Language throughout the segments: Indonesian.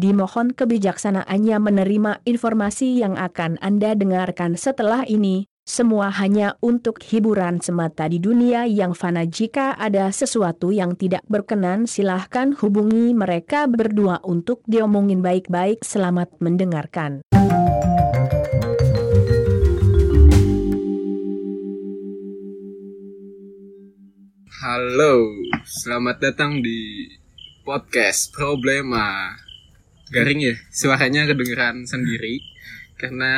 Dimohon kebijaksanaannya menerima informasi yang akan Anda dengarkan setelah ini, semua hanya untuk hiburan semata di dunia yang fana jika ada sesuatu yang tidak berkenan silahkan hubungi mereka berdua untuk diomongin baik-baik selamat mendengarkan. Halo, selamat datang di podcast Problema. Garing ya, suaranya kedengeran sendiri karena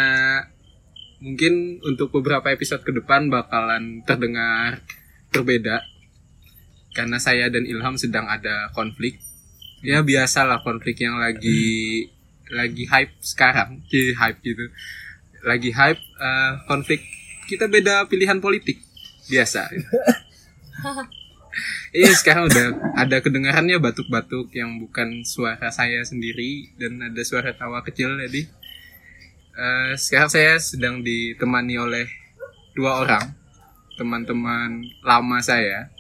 mungkin untuk beberapa episode ke depan bakalan terdengar berbeda karena saya dan Ilham sedang ada konflik. Ya biasalah konflik yang lagi lagi hype sekarang, jadi hype gitu. Lagi hype eh, konflik kita beda pilihan politik biasa. Iya sekarang udah ada kedengarannya batuk-batuk yang bukan suara saya sendiri dan ada suara tawa kecil jadi eh, sekarang saya sedang ditemani oleh dua orang teman-teman lama saya.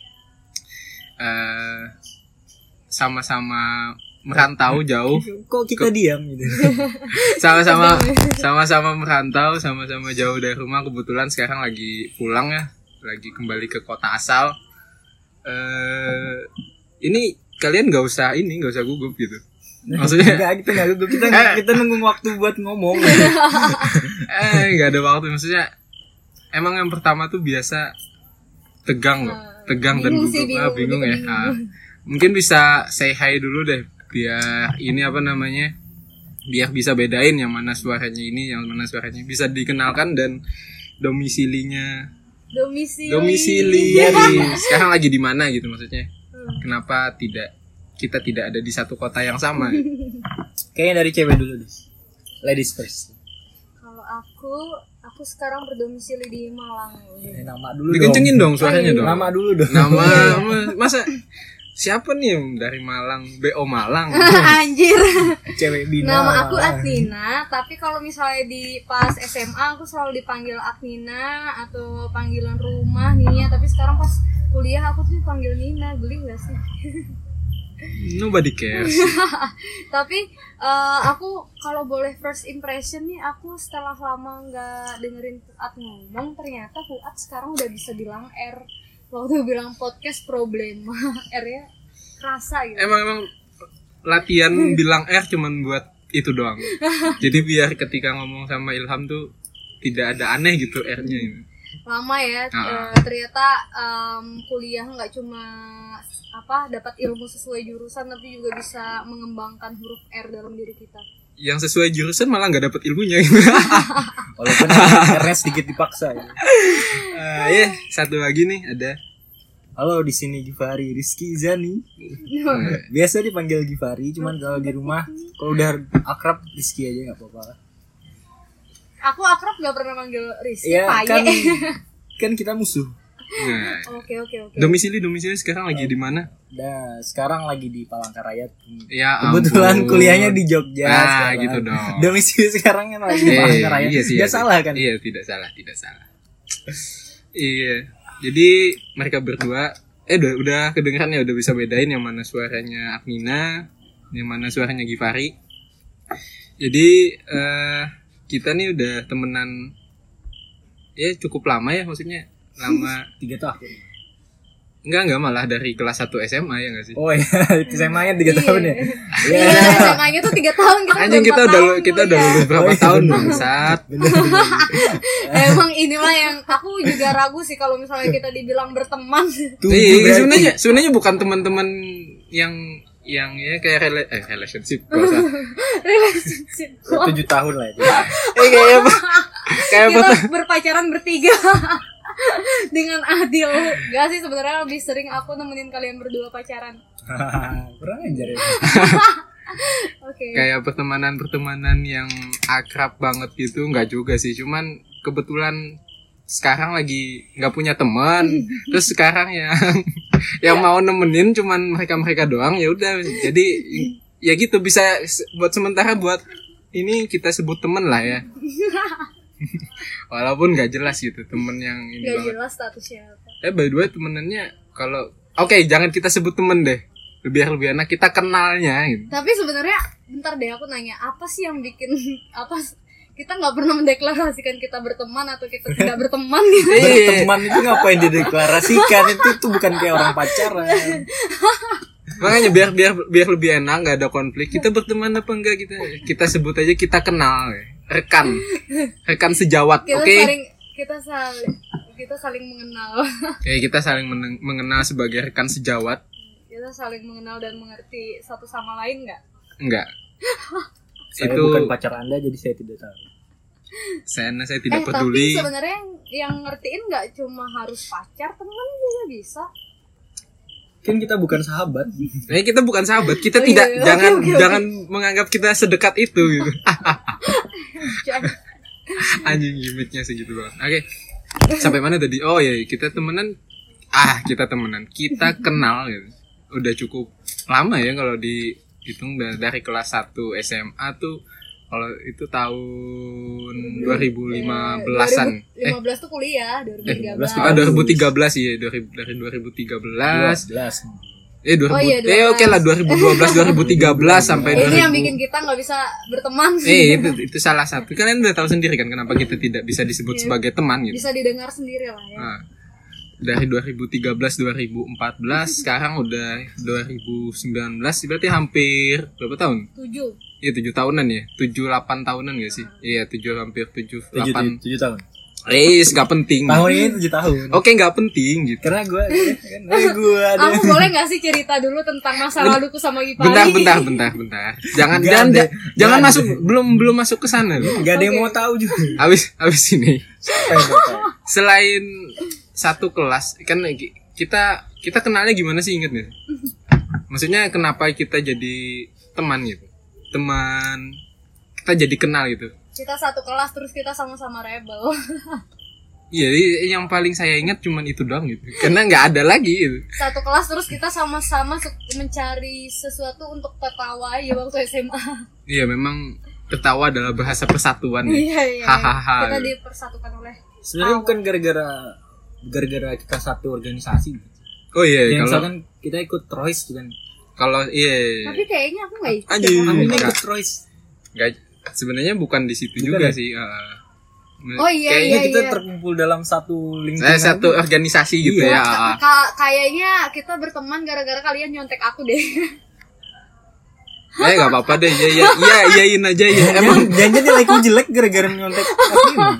Eh, sama-sama merantau jauh. Kok kita diam gitu? sama-sama sama-sama merantau sama-sama jauh dari rumah. Kebetulan sekarang lagi pulang ya. Lagi kembali ke kota asal eh ini kalian nggak usah ini nggak usah gugup gitu maksudnya Enggak, kita enggak duduk. Kita Eh. kita nunggu waktu buat ngomong. eh nggak ada waktu maksudnya emang yang pertama tuh biasa tegang loh tegang dan bingung gugup sih, Ah, bingung, bingung ya bingung. Ah. mungkin bisa say hi dulu deh biar ini apa namanya biar bisa bedain yang mana suaranya ini yang mana suaranya bisa dikenalkan dan domisilinya Domisili. domisili Jadi. sekarang lagi di mana gitu maksudnya Hmm. kenapa tidak kita tidak ada di satu kota yang sama Kayaknya dari cewek dulu deh. Ladies first. Kalau aku, aku sekarang berdomisili di Malang. Eh, nama dulu dikencengin dong suaranya Oh, iya. dong Nama dulu dong. nama ma- masa siapa nih dari Malang BO Malang Anjir. Cewek bina. Nama aku Atina, tapi kalau misalnya di pas SMA aku selalu dipanggil Aknina atau panggilan rumah Nia, tapi sekarang pas kuliah aku tuh dipanggil Nina, geli gak sih? nobody cares tapi eh, aku kalau boleh first impression nih aku setelah lama nggak dengerin Fuad ngomong ternyata Fuad sekarang udah bisa bilang R waktu bilang podcast problema R ya kerasa gitu emang emang latihan bilang R cuman buat itu doang jadi biar ketika ngomong sama Ilham tuh tidak ada aneh gitu R-nya ini lama ya Ah. eh, ternyata em, kuliah nggak cuma apa dapat ilmu sesuai jurusan tapi juga bisa mengembangkan huruf R dalam diri kita yang sesuai jurusan malah nggak dapet ilmunya gitu. Walaupun RS sedikit dipaksa. Ya. Eh, ya satu lagi nih ada Halo di sini Givari Rizky Zani. Biasa dipanggil Givari, cuman kalau di rumah kalau udah akrab Rizky aja nggak apa-apa. aku akrab nggak pernah manggil Rizky Ya Paye. kan kan kita musuh. nah, oke oke oke domisili domisili sekarang lagi di mana Nah, sekarang lagi di Palangkaraya. ya Kebetulan ampun. kuliahnya di Jogja. nah sekarang. gitu dong Domisili sekarang kan lagi di Eh, Palangkaraya. iya Nggak iya, salah kan? Iya, tidak salah, tidak salah. Iya. Jadi mereka berdua eh udah udah kedengeran ya udah bisa bedain yang mana suaranya Agmina, yang mana suaranya Givari. Jadi eh kita nih udah temenan ya cukup lama ya maksudnya lama Tiga tahun. Enggak enggak malah dari kelas 1 SMA ya enggak sih Oh iya, SMA-nya tiga Iya. tahun ya. Iya, SMA-nya tuh 3 tahun kita anjing kita udah tahun kita udah kuliah. lulus berapa Oh, iya, tahun bangsat. Emang inilah yang aku juga ragu sih kalau misalnya kita dibilang berteman. Tujuh Iya, berarti. sebenarnya sebenarnya bukan teman-teman yang yang ya kayak rela eh, relationship gak usah. Relationship. Tujuh tahun lah itu. eh kayak apa? Kayak apa? kita berpacaran bertiga dengan Adil. Gak sih sebenarnya lebih sering aku nemenin kalian berdua pacaran. Kurang ajar ya. Oke. Kayak pertemanan-pertemanan yang akrab banget gitu nggak juga sih, cuman kebetulan sekarang lagi nggak punya teman terus sekarang yang yang mau nemenin cuman mereka mereka doang ya udah jadi ya gitu bisa buat sementara buat ini kita sebut temen lah ya walaupun nggak jelas gitu temen yang ini Gak banget jelas statusnya apa. eh by the way temenannya kalau oke jangan kita sebut temen deh biar lebih enak kita kenalnya gitu. Tapi sebenarnya bentar deh aku nanya apa sih yang bikin apa kita nggak pernah mendeklarasikan kita berteman atau kita tidak berteman gitu. Iya. Berteman itu ngapain dideklarasikan itu tuh bukan kayak orang pacaran. Makanya biar biar biar lebih enak nggak ada konflik. Kita berteman apa enggak kita kita sebut aja kita kenal ya. Rekan rekan sejawat. Kita Oke. saling kita saling kita saling mengenal. Oke, kita saling meneng- mengenal sebagai rekan sejawat. kita saling mengenal dan mengerti satu sama lain nggak? Enggak. Saya Itu- bukan pacar Anda jadi saya tidak tahu. Saya saya tidak eh peduli. tapi sebenarnya yang, yang ngertiin nggak cuma harus pacar teman juga bisa. Kan kita bukan sahabat. Eh kita bukan sahabat, kita Oh, tidak iya, oke, jangan oke, oke. jangan menganggap kita sedekat itu gitu. Anjing gimmicknya segitu banget. Oke. Sampai mana tadi? Oh iya, kita temenan. Ah, kita temenan. Kita kenal gitu. Udah cukup lama ya kalau dihitung da- dari kelas 1 SMA tuh kalau itu tahun 2015-an. Eh, 2015 tuh kuliah, 2013. ah, 2013 iya, dari dari 2013. 12. Eh 2000. Oh iya, eh oke lah 2012 2013 sampai Eh, ini yang 2000. bikin kita nggak bisa berteman. Eh itu itu salah satu. Kalian udah tahu sendiri kan kenapa kita tidak bisa disebut Iya. sebagai teman gitu. bisa didengar sendiri lah ya. Nah, dari 2013 2014 sekarang udah 2019 berarti hampir berapa tahun? Tujuh. Iya 7 tahunan ya. 7 8 tahunan gak sih? Iya 7 hampir 7 7, 8. 7 tahun. Eh gak penting. Tahun ini 7 tahun. Oke gak penting gitu. Karena gue kan gue ada. Aku boleh nggak sih cerita dulu tentang masa laluku sama Gipari? Bentar bentar bentar bentar. Jangan Nggak jangan ada. jangan Nggak masuk belum belum masuk ke sana. Gak ada yang mau tahu juga. Habis habis ini. Selain satu kelas kan kita kita kenalnya gimana sih inget nggak? Maksudnya kenapa kita jadi teman gitu? Teman kita jadi kenal gitu. Kita satu kelas terus kita sama-sama rebel. Iya, jadi yang paling saya ingat cuman itu doang gitu. Karena nggak ada lagi gitu. Satu kelas terus kita sama-sama mencari sesuatu untuk tertawa ya waktu SMA. Iya, memang tertawa adalah bahasa persatuan. ya. Iya iya. Hahaha. Kita dipersatukan oleh Sebenarnya bukan gara-gara gara-gara kita satu organisasi. Oh iya, Kayak kalau misalkan kita ikut Royce kan. kalau iya, Tapi kayaknya aku nggak ikut. Aku Enggak. ikut Royce. nggak sebenarnya bukan di situ juga ya? sih. eh. Oh iya Kayaknya iya kita iya. terkumpul dalam satu saya lingkungan. satu organisasi gitu Iya. ya. Ka- ka- kayaknya kita berteman gara-gara kalian nyontek aku deh. Eh nggak apa-apa deh, ya ya iya iyain aja ya. Emang Emang jangan nilai ku jelek gara-gara nyontek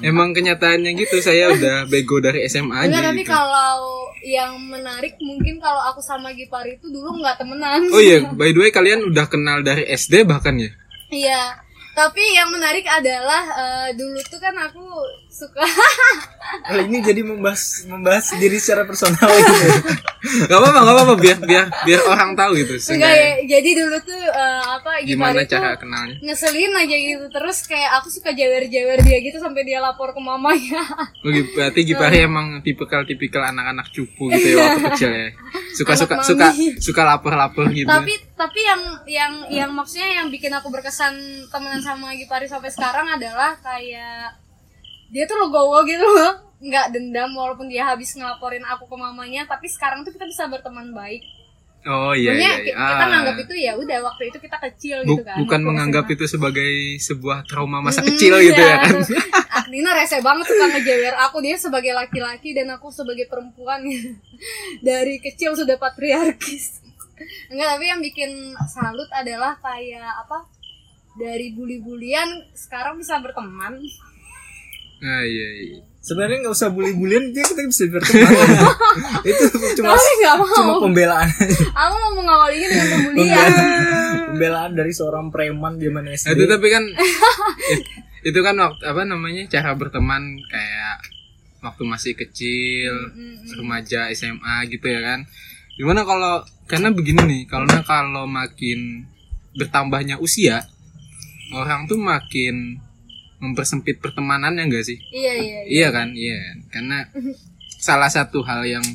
emang kenyataannya gitu. Saya udah bego dari SMA aja. Enggak, tapi gitu. kalau yang menarik mungkin kalau aku sama Gipari itu dulu nggak temenan. Oh iya, by the way kalian udah kenal dari SD bahkan ya? Iya. Tapi yang menarik adalah eh, dulu tuh kan aku suka Kalau ini jadi membahas membahas diri secara personal gitu. Gak apa-apa, gak apa-apa biar biar biar orang tahu gitu. enggak ya. Jadi dulu tuh eh, apa Gimana cara kenalnya? ngeselin aja gitu terus kayak aku suka jewer-jewer dia gitu sampai dia lapor ke mamanya. Oh, gitu. berarti Gipari emang tipikal-tipikal anak-anak cupu gitu ya waktu kecil ya. Anak suka mami. suka lapor-lapor gitu. tapi tapi yang yang yang maksudnya yang bikin aku berkesan temenan sama Gipari sampai sekarang adalah kayak dia tuh legowo gitu loh nggak dendam walaupun dia habis ngelaporin aku ke mamanya tapi sekarang tuh kita bisa berteman baik Oh iya Maksudnya iya. iya. kita Ah. nganggap itu ya udah waktu itu kita kecil Bu- gitu kan bukan menganggap SMA. itu sebagai sebuah trauma masa Mm, kecil gitu ya iya. kan. Aknina rese banget suka ngejewer aku dia sebagai laki-laki dan aku sebagai perempuan dari kecil sudah patriarkis enggak tapi yang bikin salut adalah kayak apa dari bully-bulian sekarang bisa berteman Nah, iya iya. Sebenarnya nggak usah bully-bulian dia kita bisa berteman. itu cuma cuma pembelaan. aku mau mengawalinya dengan pembulian pembelaan. pembelaan dari seorang preman zaman Nah, SD. itu tapi kan it- itu kan waktu apa namanya cara berteman kayak waktu masih kecil, remaja SMA gitu ya kan. Gimana kalau karena begini nih, karena kalau makin bertambahnya usia, orang tuh makin mempersempit pertemanannya enggak sih? iya iya iya Iya kan, iya. Karena salah satu hal yang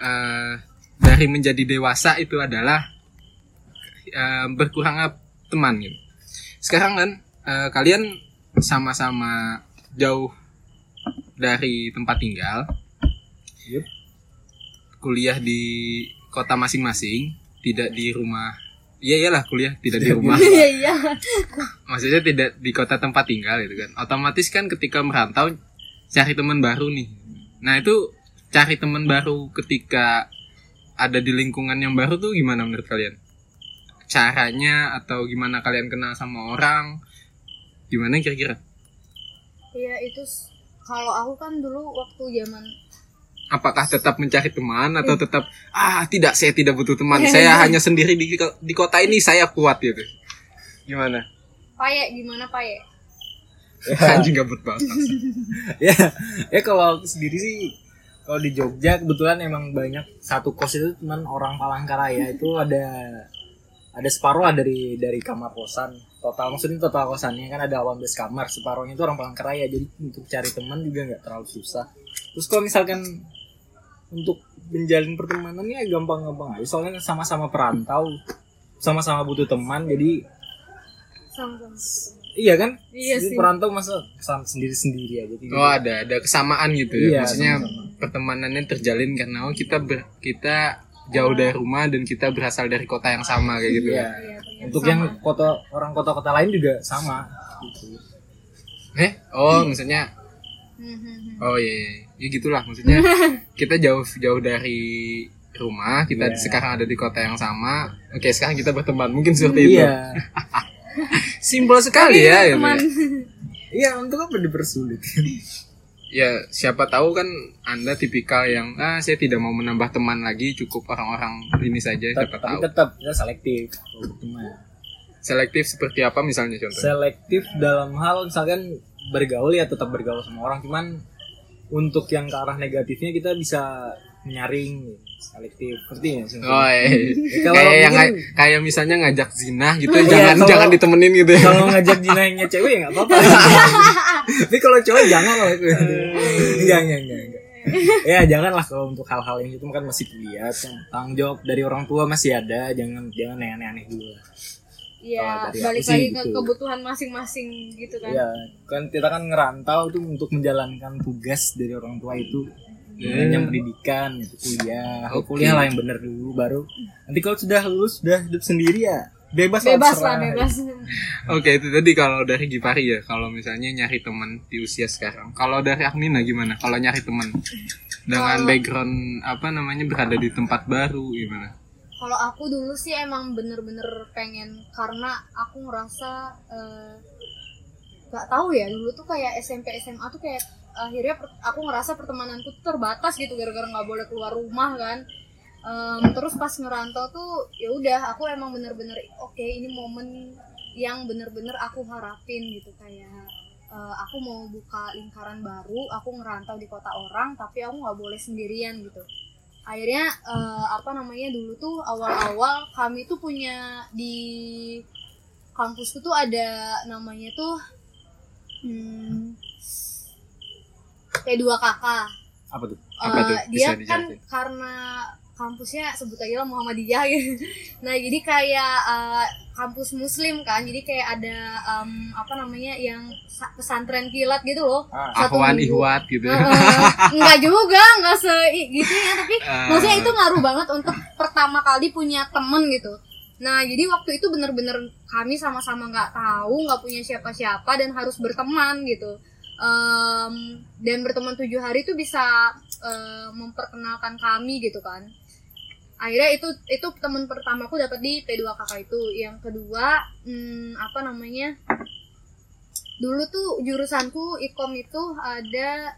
eh, dari menjadi dewasa itu adalah eh, berkurangnya teman gitu. Sekarang kan eh, kalian sama-sama jauh dari tempat tinggal, Yup. kuliah di kota masing-masing. tidak di rumah iya iyalah kuliah tidak di rumah. Iya iya. Maksudnya tidak di kota tempat tinggal gitu kan. Otomatis kan ketika merantau cari teman baru nih. Nah itu cari teman baru ketika ada di lingkungan yang baru tuh gimana menurut kalian? Caranya atau gimana kalian kenal sama orang? Gimana kira-kira? Iya itu s- kalau aku kan dulu waktu zaman apakah tetap mencari teman atau tetap ah tidak saya tidak butuh teman. Saya hanya sendiri di di kota ini saya kuat gitu. Gimana? Paye gimana paye anjing gabut banget. Ya ya kalau sendiri sih kalau di Jogja kebetulan emang banyak satu kos itu cuman orang Palangkaraya itu ada ada separuh lah dari dari kamar kosan. Total maksudnya total kosannya kan ada 18 kamar separuhnya itu orang Palangkaraya. Jadi untuk cari teman juga nggak terlalu susah. Terus kalau misalkan untuk menjalin pertemanan ya gampang-gampang aja soalnya sama-sama perantau sama-sama butuh teman jadi sama-sama iya kan Iya Jadi sih. perantau masa sendiri-sendiri aja jadi oh ada ada kesamaan gitu ya Iya, maksudnya sama-sama. pertemanannya terjalin karena oh kita ber- kita jauh dari rumah dan kita berasal dari kota yang sama kayak gitu Iya. Iya, ternyata untuk sama. yang kota orang kota-kota lain juga sama gitu. eh oh maksudnya Hmm, hmm, hmm. oh iya iya. ya gitulah maksudnya kita jauh jauh dari rumah kita Iya. sekarang ada di kota yang sama oke sekarang kita berteman mungkin seperti itu iya simpel sekali ya gitu teman ya. iya untuk apa dipersulit ya siapa tahu kan anda tipikal yang ah saya tidak mau menambah teman lagi cukup orang-orang ini saja siapa tapi tahu tetap kita selektif berteman selektif seperti apa misalnya contohnya selektif dalam hal misalkan bergaul ya tetap bergaul sama orang. Cuman untuk yang ke arah negatifnya kita bisa menyaring selektif. Ya oh iya. kalau kayak yang mungkin- kayak misalnya ngajak zina gitu Iya, jangan kalau- jangan ditemenin gitu ya. kalau ngajak jinahnya cewek ya nggak apa-apa. Tapi kalau cowok jangan lah. Itu enggak enggak enggak, enggak. ya janganlah kalau untuk hal-hal yang itu kan masih kuliah tanggung jawab dari orang tua masih ada jangan jangan yang aneh-aneh dulu. Iya, balik lagi ke gitu. kebutuhan masing-masing gitu kan. ya kan kita kan ngerantau tuh untuk menjalankan tugas dari orang tua itu namanya pendidikan itu kuliah Oke. kuliah lah yang bener dulu baru nanti kalau sudah lulus sudah hidup sendiri ya bebas Bebas terserah. lah, bebas. oke itu tadi kalau dari Gipari ya kalau misalnya nyari teman di usia sekarang kalau dari Agmina gimana kalau nyari teman dengan background apa namanya berada di tempat baru gimana Kalau aku dulu sih emang bener-bener pengen karena aku ngerasa nggak tahu ya dulu tuh kayak SMP SMA tuh kayak akhirnya aku ngerasa pertemananku tuh terbatas gitu gara-gara nggak boleh keluar rumah kan. Em, terus pas ngerantau tuh ya udah aku emang bener-bener oke ini momen yang bener-bener aku harapin gitu. Kayak eh, aku mau buka lingkaran baru aku ngerantau di kota orang tapi aku nggak boleh sendirian gitu akhirnya eh, apa namanya dulu tuh awal-awal kami tuh punya di kampusku tuh ada namanya tuh hmm, P2KK apa tuh? Apa tuh? Eh, Bisa dia kan karena kampusnya sebut aja lah Muhammadiyah gitu. Nah jadi kayak eh, kampus Muslim kan, jadi kayak ada em, apa namanya yang sa- pesantren kilat gitu loh. Ah, Satu Ahwan minggu. Ihwat gitu eh, enggak juga, enggak se gitu ya, tapi Eh. maksudnya itu ngaruh banget untuk pertama kali punya temen gitu. Nah jadi waktu itu bener-bener kami sama-sama nggak tahu, nggak punya siapa-siapa dan harus berteman gitu. Em, dan berteman tujuh hari itu bisa eh, memperkenalkan kami gitu kan. Akhirnya itu itu teman pertamaku dapat di P2KK itu. Yang kedua hmm, apa namanya? Dulu tuh jurusanku ikom itu ada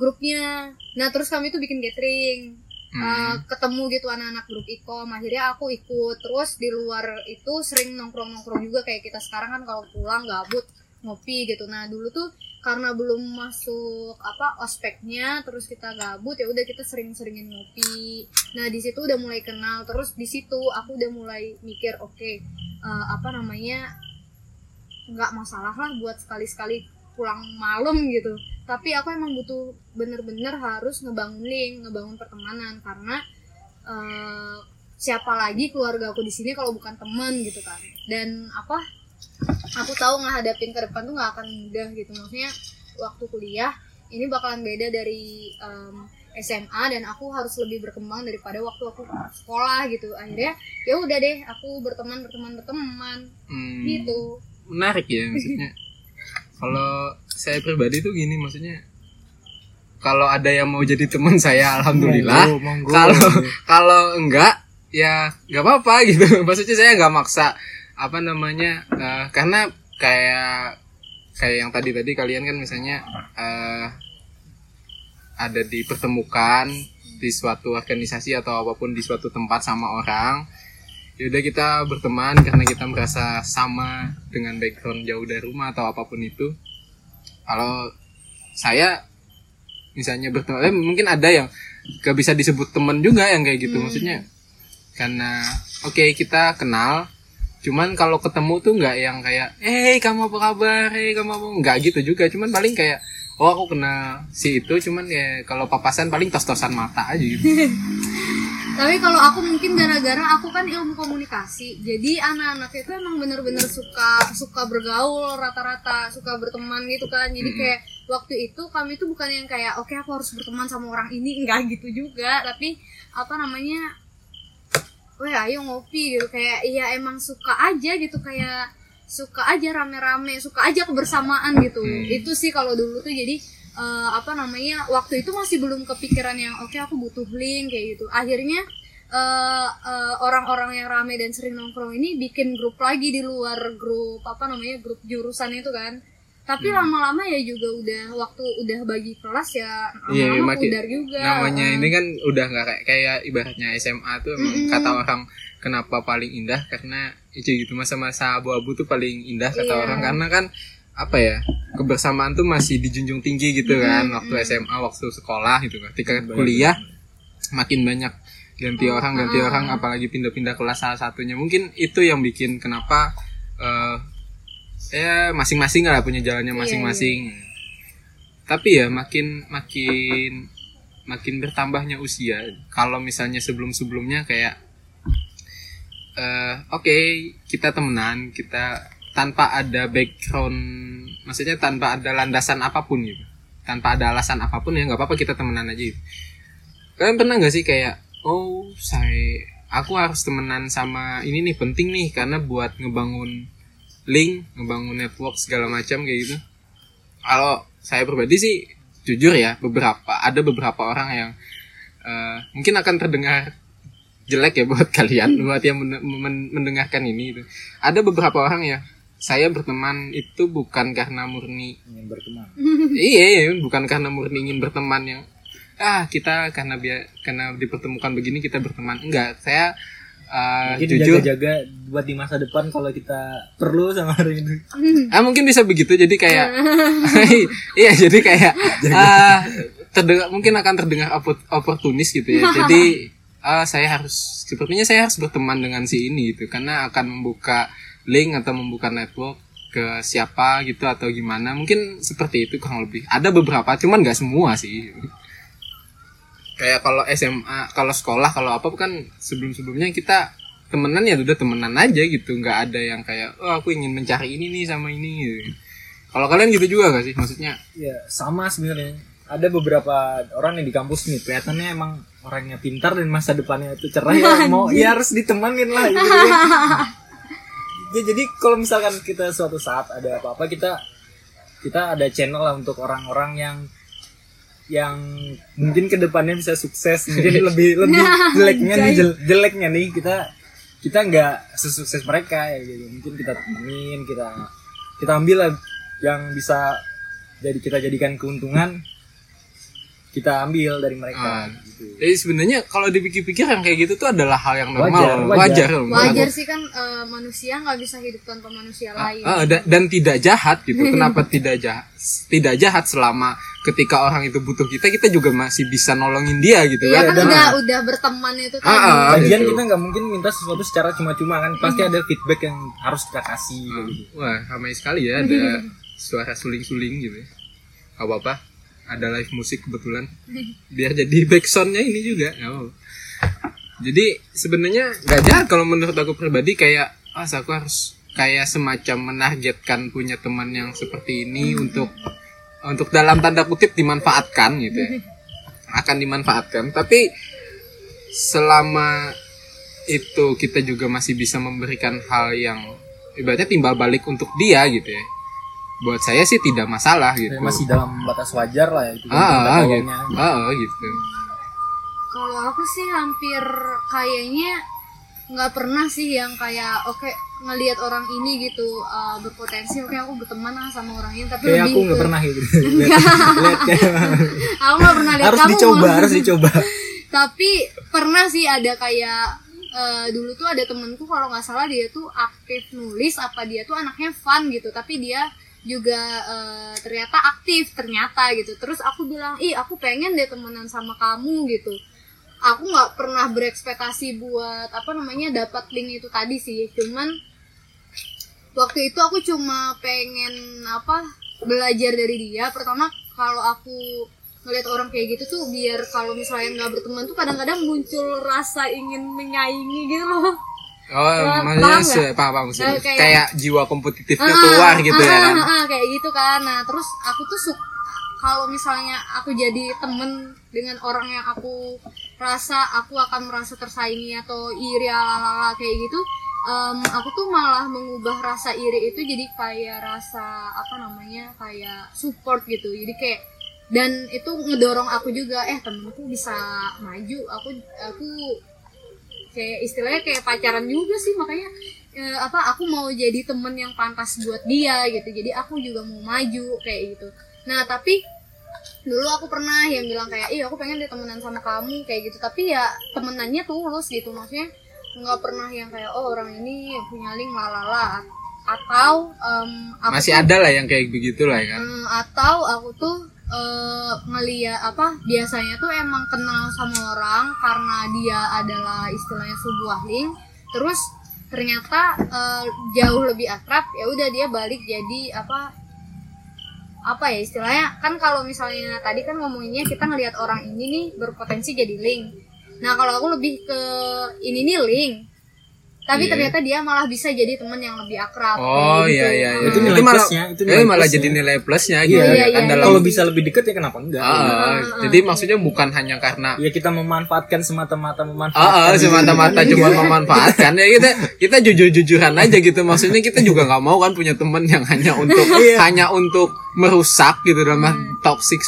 grupnya. Nah terus kami tuh bikin gathering Hmm. Uh, ketemu gitu anak-anak grup ikom akhirnya aku ikut terus di luar itu sering nongkrong-nongkrong juga kayak kita sekarang kan kalau pulang gabut ngopi gitu nah dulu tuh karena belum masuk apa ospeknya terus kita gabut ya udah kita sering-seringin ngopi. Nah di situ udah mulai kenal terus di situ aku udah mulai mikir oke uh, apa namanya nggak masalah lah buat sekali-sekali pulang malam gitu. Tapi aku emang butuh bener-bener harus ngebangun link ngebangun pertemanan karena eh, siapa lagi keluarga aku di sini kalau bukan teman gitu kan. Dan apa aku tahu ngehadapin ke depan tuh nggak akan mudah gitu. Maksudnya waktu kuliah ini bakalan beda dari em, SMA dan aku harus lebih berkembang daripada waktu aku sekolah gitu. Akhirnya ya udah deh aku berteman berteman berteman. Hmm, gitu. Menarik ya maksudnya. Kalau saya pribadi tuh gini maksudnya kalau ada yang mau jadi teman saya alhamdulillah. Kalau kalau enggak ya nggak apa-apa gitu. Maksudnya saya nggak maksa apa namanya eh, karena kayak kayak yang tadi tadi kalian kan misalnya eh, ada dipertemukan di suatu organisasi atau apa pun di suatu tempat sama orang ya udah kita berteman karena kita merasa sama dengan background jauh dari rumah atau apa pun itu kalau saya misalnya berteman eh, mungkin ada yang gak bisa disebut teman juga yang kayak gitu Hmm. maksudnya karena oke kita kenal cuman kalau ketemu tuh nggak yang kayak eh kamu apa kabar? Eh kamu apa? Nggak gitu juga. Cuman paling kayak oh aku kenal si itu. Cuman ya kalau papasan paling tos-tosan mata aja gitu. Tapi kalau aku mungkin gara-gara aku kan ilmu komunikasi. Jadi anak-anak itu emang bener-bener suka suka bergaul rata-rata suka berteman gitu kan. Jadi kayak waktu itu kami tuh bukan yang kayak oke aku harus berteman sama orang ini. Enggak gitu juga. Tapi apa namanya weh ayo ngopi gitu. Kayak iya emang suka aja gitu. Kayak suka aja rame-rame. Suka aja kebersamaan gitu. Hmm. itu sih kalau dulu tuh. Jadi eh, apa namanya waktu itu masih belum kepikiran yang oke aku butuh link kayak gitu. Akhirnya eh, eh, orang-orang yang rame dan sering nongkrong ini bikin grup lagi di luar grup apa namanya grup jurusan itu kan tapi Hmm. lama-lama ya juga udah waktu udah bagi kelas ya Iya, lama-lama makin- pudar juga namanya ini kan udah nggak kayak kayak ibaratnya SMA tuh emang Mm-mm. kata orang kenapa paling indah karena itu gitu masa-masa abu-abu tuh paling indah kata Iya. orang karena kan apa ya kebersamaan tuh masih dijunjung tinggi gitu kan Mm-mm. waktu SMA waktu sekolah gitu ketika Banyak. kuliah makin banyak ganti Oh, orang ganti ah. orang apalagi pindah-pindah kelas salah satunya mungkin itu yang bikin kenapa eh ya masing-masing lah punya jalannya Iya, masing-masing. tapi ya makin makin makin bertambahnya usia. Kalau misalnya sebelum-sebelumnya kayak eh oke kita temenan kita tanpa ada background maksudnya tanpa ada landasan apa pun gitu. Tanpa ada alasan apa pun ya nggak apa-apa kita temenan aja gitu. kalian pernah nggak sih kayak oh saya aku harus temenan sama ini nih penting nih karena buat ngebangun link ngebangun network segala macam kayak gitu. Kalau saya pribadi sih jujur ya beberapa ada beberapa orang yang eh, mungkin akan terdengar jelek ya buat kalian buat yang men- men- mendengarkan ini gitu. ada beberapa orang ya saya berteman itu bukan karena murni. Ingin berteman. Iya iya, bukan karena murni ingin berteman yang ah kita karena biar karena dipertemukan begini kita berteman. Enggak saya eh, mungkin jujur. jaga-jaga buat di masa depan kalau kita perlu sama hari ini ah mungkin bisa begitu. Jadi kayak iya jadi kayak ah terdengar mungkin akan terdengar opor- oportunis gitu ya. Jadi ah, saya harus sepertinya saya harus berteman dengan si ini gitu. Karena akan membuka link atau membuka network ke siapa gitu atau gimana. Mungkin seperti itu kurang lebih. Ada beberapa cuman nggak semua sih kayak kalau SMA kalau sekolah kalau apa kan sebelum sebelumnya kita temenan ya udah temenan aja gitu nggak ada yang kayak oh aku ingin mencari ini nih sama ini gitu. kalau kalian gitu juga gak sih maksudnya ya sama sebenarnya ada beberapa orang yang di kampus nih kelihatannya emang orangnya pintar dan masa depannya itu cerah ya mau ya harus ditemenin lah gitu ya. Ya, jadi kalau misalkan kita suatu saat ada apa-apa kita kita ada channel lah untuk orang-orang yang yang mungkin ke depannya bisa sukses. Mungkin lebih lebih jeleknya nih jel- jeleknya nih kita kita nggak sesukses mereka ya gitu. Mungkin kita temenin kita kita ambil lah yang bisa jadi kita jadikan keuntungan kita ambil dari mereka Ah. gitu. jadi sebenarnya kalau dipikir-pikir yang kayak gitu tuh adalah hal yang normal. Wajar, wajar. Wajar. wajar. Sih kan eh, manusia nggak bisa hidup tanpa manusia lain. Ah, dan, dan tidak jahat gitu. Kenapa tidak jahat? Tidak jahat selama ketika orang itu butuh kita kita juga masih bisa nolongin dia gitu Iya kan kan Nah, udah udah berteman itu Ah, tadi. ah. Lagian gitu. kita nggak mungkin minta sesuatu secara cuma-cuma kan pasti ada feedback yang harus kita kasih kayak gitu. Wah, ramai sekali ya ada suara suling-suling gitu. ya. Gak apa-apa. Ada live musik kebetulan. Biar jadi backsoundnya ini juga. apa-apa. Jadi sebenarnya gak jahat kalau menurut aku pribadi kayak ah aku harus kayak semacam menargetkan punya teman yang seperti ini untuk untuk dalam tanda kutip dimanfaatkan gitu ya. akan dimanfaatkan. Tapi selama itu kita juga masih bisa memberikan hal yang ibaratnya timbal balik untuk dia gitu ya. Buat saya sih tidak masalah gitu. Ya, masih dalam batas wajar lah ya itu kan ah, ah, gitu. Ah, ah, gitu. Kalau aku sih hampir kayaknya nggak pernah sih yang kayak oke ngelihat orang ini gitu uh, berpotensi oke aku berteman lah sama orang ini tapi kayak aku nggak pernah gitu. Lihat lihat kayak aku nggak pernah lihat harus kamu. dicoba harus dicoba. Tapi pernah sih ada kayak eh, dulu tuh ada temenku kalau nggak salah dia tuh aktif nulis apa dia tuh anaknya fun gitu tapi dia juga eh, ternyata aktif ternyata gitu. Terus aku bilang ih aku pengen deh temenan sama kamu gitu. Aku nggak pernah berekspektasi buat apa namanya dapat link itu tadi sih. Cuman waktu itu aku cuma pengen apa belajar dari dia. Pertama kalau aku ngeliat orang kayak gitu tuh biar kalau misalnya nggak berteman tuh kadang-kadang muncul rasa ingin menyaingi gitu loh. Oh maksudnya se- paham. Nah, kayak- kayak jiwa kompetitifnya Ah, keluar gitu ah, ya ah, kan? ah, ah, kayak gitu kan. Nah terus aku tuh suka kalau misalnya aku jadi temen dengan orang yang aku rasa aku akan merasa tersaingi atau iri ala kayak gitu em, aku tuh malah mengubah rasa iri itu jadi kayak rasa apa namanya kayak support gitu. Jadi kayak dan itu ngedorong aku juga eh temenku bisa maju. Aku aku kayak istilahnya kayak pacaran juga sih makanya eh, apa aku mau jadi temen yang pantas buat dia gitu. Jadi aku juga mau maju kayak gitu. Nah tapi dulu aku pernah yang bilang kayak iya aku pengen deh temenan sama kamu kayak gitu. Tapi ya temenannya tulus gitu maksudnya nggak pernah yang kayak oh orang ini punya link lalala atau em, aku masih tuh- ada lah yang kayak begitulah ya kan? Atau aku tuh eh, ngeliat apa biasanya tuh emang kenal sama orang karena dia adalah istilahnya sebuah link. Terus ternyata eh, jauh lebih akrab ya udah dia balik jadi apa apa ya istilahnya? Kan kalau misalnya tadi kan ngomonginnya kita ngelihat orang ini nih berpotensi jadi link nah kalau aku lebih ke ini nih link tapi Iya. ternyata dia malah bisa jadi teman yang lebih akrab Oh kayak gitu. iya iya, iya. Itu Hmm. nilai malah, plusnya, itu eh, nilai malah plusnya. jadi nilai plusnya Iya, gitu iya, ya iya, kan iya. dalam kalau bisa lebih dekat ya kenapa enggak Ah, Ah, jadi ah, maksudnya bukan hanya karena ya kita memanfaatkan semata-mata Ah, memanfaatkan ah, semata-mata Iya. cuma memanfaatkan ya kita kita jujur-jujuran aja gitu maksudnya kita juga nggak mau kan punya temen yang hanya untuk Iya. hanya untuk merusak gitu dalam arti toxic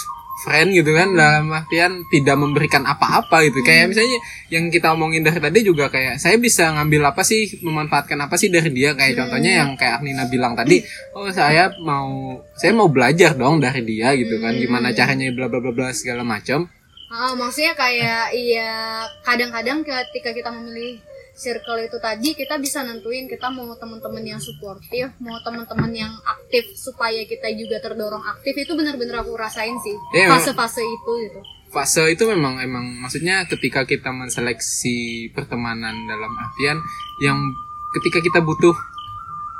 friend gitu kan dalam artian tidak memberikan apa-apa gitu. Kayak misalnya yang kita omongin dari tadi juga kayak saya bisa ngambil apa sih memanfaatkan apa sih dari dia? Kayak contohnya yang kayak Arnina bilang tadi oh saya mau saya mau belajar dong dari dia gitu kan. Gimana caranya bla bla bla bla segala macam. Ah, maksudnya kayak iya kadang-kadang ketika kita memilih circle itu tadi kita bisa nentuin kita mau teman-teman yang suportif, mau teman-teman yang aktif supaya kita juga terdorong aktif itu benar-benar aku rasain sih Iya, fase-fase itu gitu. fase itu memang emang maksudnya ketika kita menseleksi pertemanan dalam artian yang ketika kita butuh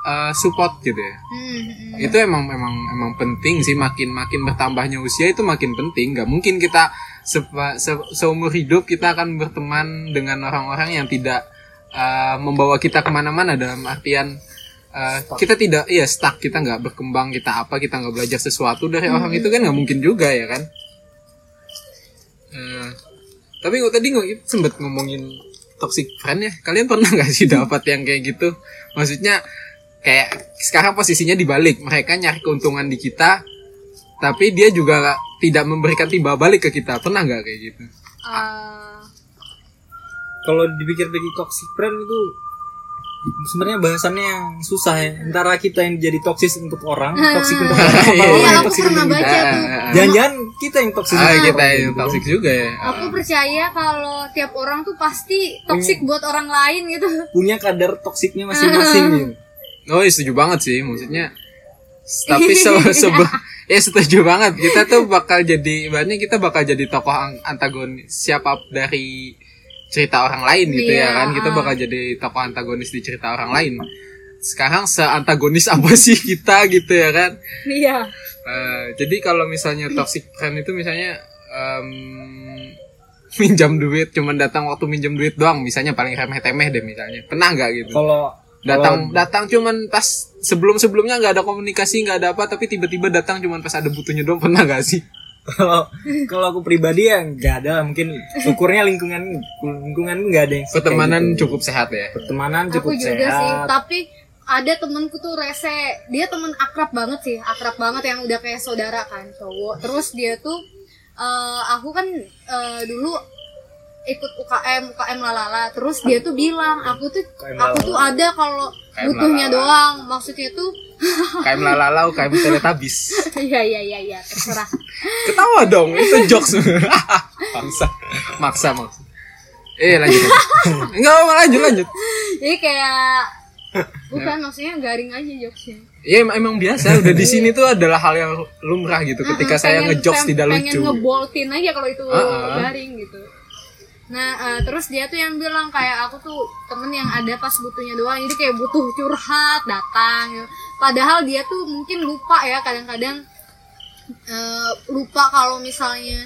uh, support gitu ya Hmm, hmm. itu emang emang emang penting sih makin makin bertambahnya usia itu makin penting nggak mungkin kita sepa- se- seumur hidup kita akan berteman dengan orang-orang yang tidak uh, membawa kita ke mana-mana dalam artian uh, kita tidak iya stuck. Kita nggak berkembang kita apa kita nggak belajar sesuatu dari orang itu kan nggak mungkin juga ya kan? Eh, tapi kok tadi nggak sempet ngomongin toxic friend ya. Kalian pernah nggak sih dapat yang kayak gitu? Maksudnya kayak sekarang posisinya dibalik. Mereka nyari keuntungan di kita tapi dia juga nggak- tidak memberikan timbal balik ke kita. Pernah nggak kayak gitu? Ah, kalau dipikir-pikir toxic friend itu sebenarnya bahasannya yang susah ya antara kita yang jadi toksis untuk orang toksik untuk orang apa Iya, orang iya yang aku toksik pernah untuk kita baca Ah, tuh. ah, ah. jangan-jangan kita yang toksis ah kita orang, yang gitu toxic juga ya Aku percaya kalau tiap orang tuh pasti toksik buat orang lain gitu. punya kadar toksiknya masing-masing gitu. oh iya, setuju banget sih maksudnya tapi se sebe- ya setuju banget kita tuh bakal jadi ibaratnya kita bakal jadi tokoh antagonis siapa dari cerita orang lain gitu ya Iya, kan. Kita ah. bakal jadi tokoh antagonis di cerita orang lain. Sekarang seantagonis apa sih kita gitu ya kan? Iya. Eh, jadi kalau misalnya toxic friend itu misalnya em, minjam duit cuman datang waktu minjam duit doang misalnya paling remeh temeh deh misalnya. Pernah nggak gitu? Kalau datang datang cuman pas sebelum sebelumnya nggak ada komunikasi nggak ada apa tapi tiba-tiba datang cuman pas ada butuhnya doang pernah nggak sih kalau kalau aku pribadi ya nggak ada lah. mungkin ukurnya lingkungan lingkungan nggak ada yang Pertemanan gitu. cukup sehat ya. pertemanan aku cukup juga sih. sehat. Tapi ada temenku tuh rese. Dia temen akrab banget sih. Akrab banget yang udah kayak saudara kan cowok. Terus dia tuh eh, aku kan eh, dulu ikut UKM UKM lalala. Terus dia tuh bilang aku tuh aku tuh ada kalau butuhnya doang. Maksudnya tuh KM lalalau, KM teletabis. iya iya iya iya terserah Ketawa dong, itu jokes. Maksa, maksa, maksa. Eh lanjut. Enggak apa lanjut lanjut. jadi kayak bukan maksudnya garing aja jokesnya Ya em- emang biasa udah di sini tuh adalah hal yang lumrah gitu. Ketika saya pengen- ngejokes pengen- tidak pengen lucu. ngeboltin aja kalau itu garing gitu nah eh, terus dia tuh yang bilang kayak aku tuh temen yang ada pas butuhnya doang jadi kayak butuh curhat datang gitu. padahal dia tuh mungkin lupa ya kadang-kadang eh, lupa kalau misalnya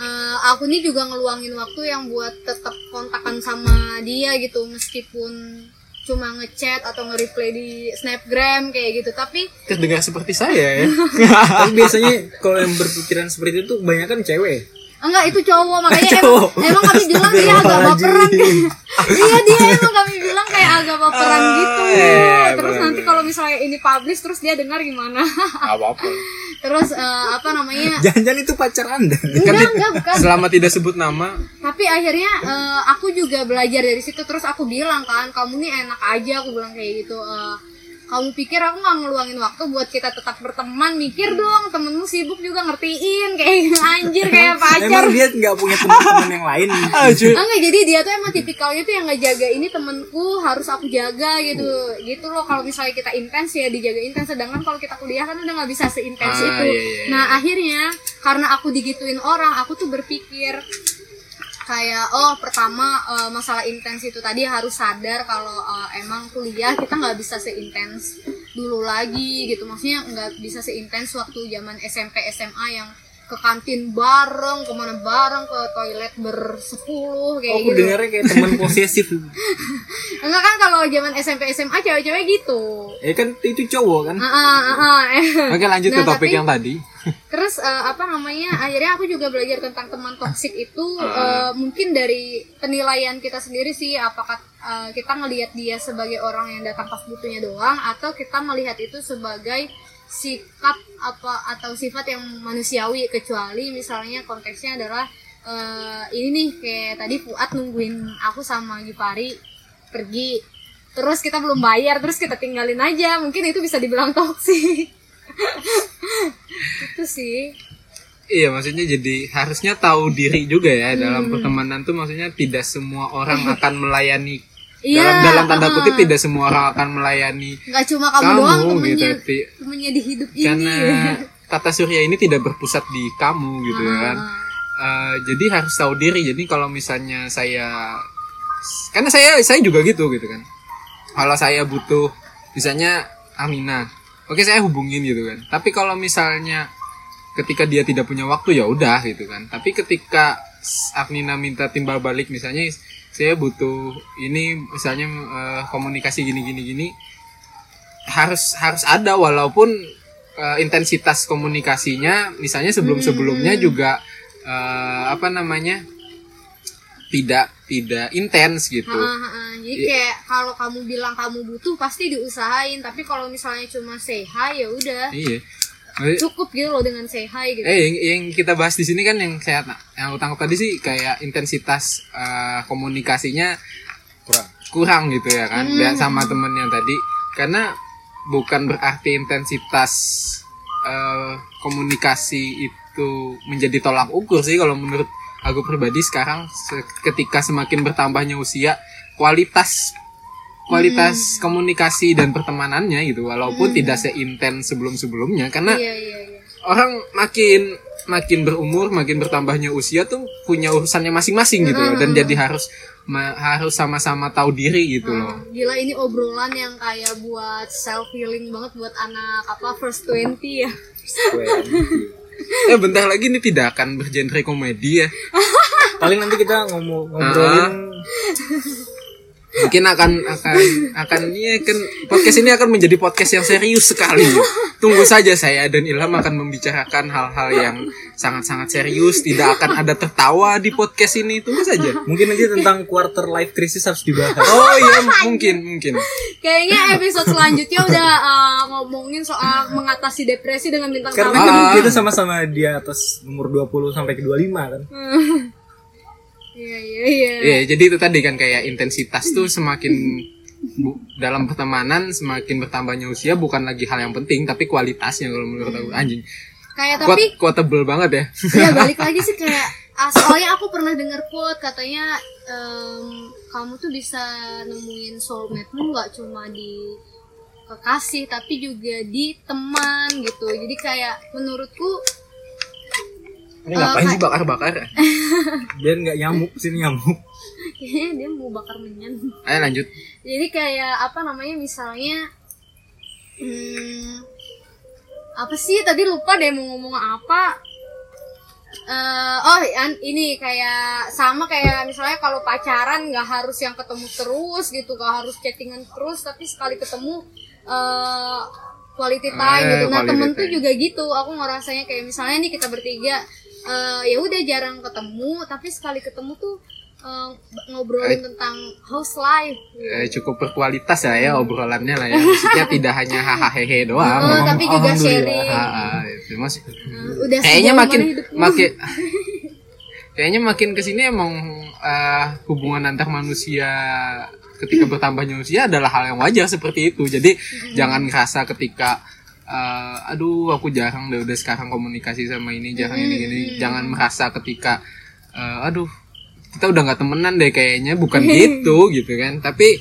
eh, aku nih juga ngeluangin waktu yang buat tetap kontakan sama dia gitu meskipun cuma ngechat atau nge-reply di snapgram kayak gitu tapi Terdengar seperti saya ya. tapi biasanya kalau yang berpikiran seperti itu tuh kebanyakan cewek Enggak itu cowok. Makanya Cowok. emang, emang kami bilang dia agak baperan. Iya dia emang kami bilang kayak agak baperan Ah, gitu. iya, terus bener, nanti kalau misalnya ini publish terus dia dengar gimana? Apa-apa. terus eh, apa namanya? Jangan-jangan itu pacar anda. Kan enggak ti- enggak bukan. selama tidak sebut nama, tapi akhirnya eh, aku juga belajar dari situ. Terus aku bilang kan kamu nih enak aja aku bilang kayak gitu. Eh, kamu pikir aku nggak ngeluangin waktu buat kita tetap berteman mikir dong. Temenmu sibuk juga ngertiin kayak anjir kayak pacar. emang dia nggak punya teman-teman yang lain? Enggak jadi dia tuh emang tipikalnya tuh yang ngejaga ini temenku harus aku jaga gitu. Gitu loh kalau misalnya kita intens ya dijaga intens. Sedangkan kalau kita kuliah kan udah nggak bisa seintens Ah, itu. iya, iya, iya. nah akhirnya karena aku digituin orang aku tuh berpikir kayak oh pertama eh, masalah intens itu tadi harus sadar kalau eh, emang kuliah kita nggak bisa seintens dulu lagi gitu. Maksudnya nggak bisa seintens waktu zaman SMP SMA yang ke kantin bareng ke mana bareng ke toilet bersepuluh kayak aku gitu dengarnya kayak teman posesif enggak kan kalau zaman SMP SMA cewek-cewek gitu ya kan itu cowok kan ah, ah. oke lanjut ke Nah, topik tapi- yang tadi. Terus eh, apa namanya? Akhirnya aku juga belajar tentang teman toksik itu eh, mungkin dari penilaian kita sendiri sih apakah eh, kita ngelihat dia sebagai orang yang datang pas butuhnya doang atau kita melihat itu sebagai sikap apa atau sifat yang manusiawi kecuali misalnya konteksnya adalah eh, ini nih kayak tadi Fuad nungguin aku sama Gipari pergi. Terus kita belum bayar terus kita tinggalin aja. Mungkin itu bisa dibilang toksik. Itu sih. Iya, maksudnya jadi harusnya tahu diri juga ya Hmm. dalam pertemanan tuh maksudnya tidak semua orang akan melayani Iya, dalam dalam tanda uh-uh. kutip tidak semua orang akan melayani nggak cuma kamu, kamu, doang gitu. temennya Ti- temennya di hidup Karena ini tata surya ini tidak berpusat di kamu gitu kan. Eh, jadi harus tahu diri. Jadi kalau misalnya saya karena saya saya juga gitu gitu kan. Kalau saya butuh misalnya Amina, oke saya hubungin gitu kan. Tapi kalau misalnya ketika dia tidak punya waktu ya udah gitu kan. Tapi ketika Agnina minta timbal balik misalnya saya butuh ini misalnya eh, komunikasi gini gini gini. Harus harus ada walaupun eh, intensitas komunikasinya misalnya sebelum sebelumnya juga eh, apa namanya tidak tidak intens gitu. Heeh, heeh. jadi Iya. kayak kalau kamu bilang kamu butuh pasti diusahain. Tapi kalau misalnya cuma say hi ya udah. Iya cukup gitu loh dengan say hi gitu. Eh, yang, yang kita bahas di sini kan yang saya yang aku tangkap tadi sih kayak intensitas eh, komunikasinya kurang. kurang gitu ya kan, dan sama temen yang tadi, karena bukan berarti intensitas eh, komunikasi itu menjadi tolak ukur sih kalau menurut aku pribadi sekarang se- ketika semakin bertambahnya usia kualitas kualitas komunikasi dan pertemanannya gitu walaupun tidak seintens sebelum sebelumnya karena iya iya iya. orang makin makin berumur makin bertambahnya usia tuh punya urusannya masing-masing gitu loh dan jadi harus ma- harus sama-sama tahu diri gitu loh. Gila ini obrolan yang kayak buat self healing banget buat anak apa first 20 ya? Eh bentar lagi ini tidak akan bergenre komedi ya. Paling nanti kita ngomong ngobrolin mungkin akan akan akan iya kan podcast ini akan menjadi podcast yang serius sekali tunggu saja saya dan Ilham akan membicarakan hal-hal yang sangat-sangat serius tidak akan ada tertawa di podcast ini tunggu saja Mungkin nanti tentang quarter life crisis harus dibahas. oh iya mungkin mungkin Kayaknya episode selanjutnya udah uh, ngomongin soal mengatasi depresi dengan bintang Karena tamu. kan Ah. kita sama-sama di atas umur 20 sampai ke 25 kan. Iya iya iya. Iya, jadi itu tadi kan kayak intensitas tuh semakin bu- dalam pertemanan semakin bertambahnya usia bukan lagi hal yang penting tapi kualitasnya kalau menurut aku anjing. Kayak Kuat tapi quotable banget ya. ya balik lagi sih kayak ah, soalnya aku pernah dengar quote katanya em, kamu tuh bisa nemuin soulmate-mu nggak cuma di kekasih tapi juga di teman gitu. Jadi kayak menurutku Ini ngapain sih bakar-bakar? Biar nggak nyamuk sini nyamuk. kayaknya dia mau bakar menyan. Ayo lanjut. jadi kayak apa namanya misalnya hmm, apa sih tadi lupa deh mau ngomong apa Eh, oh an- ini kayak sama kayak misalnya kalau pacaran nggak harus yang ketemu terus gitu nggak harus chattingan terus tapi sekali ketemu eh quality time Eh, gitu nah temen tuh juga gitu aku ngerasanya kayak misalnya nih kita bertiga eh, ya udah jarang ketemu tapi sekali ketemu tuh eh, ngobrolin tentang house life Eh, cukup berkualitas ya ya obrolannya lah ya. Maksudnya tidak hanya hahaha hehe doang. Oh, ngomong, tapi juga "Alhamdulillah." sharing. Ah, itu mas. Eh, udah Kayaknya makin makin kayaknya makin ke sini emang eh, hubungan antar manusia ketika bertambahnya usia adalah hal yang wajar seperti itu. Jadi jangan ngerasa ketika eh, aduh aku jarang deh udah sekarang komunikasi sama ini jarang ini gini. Jangan merasa ketika eh, aduh kita udah nggak temenan deh kayaknya bukan gitu gitu kan. Tapi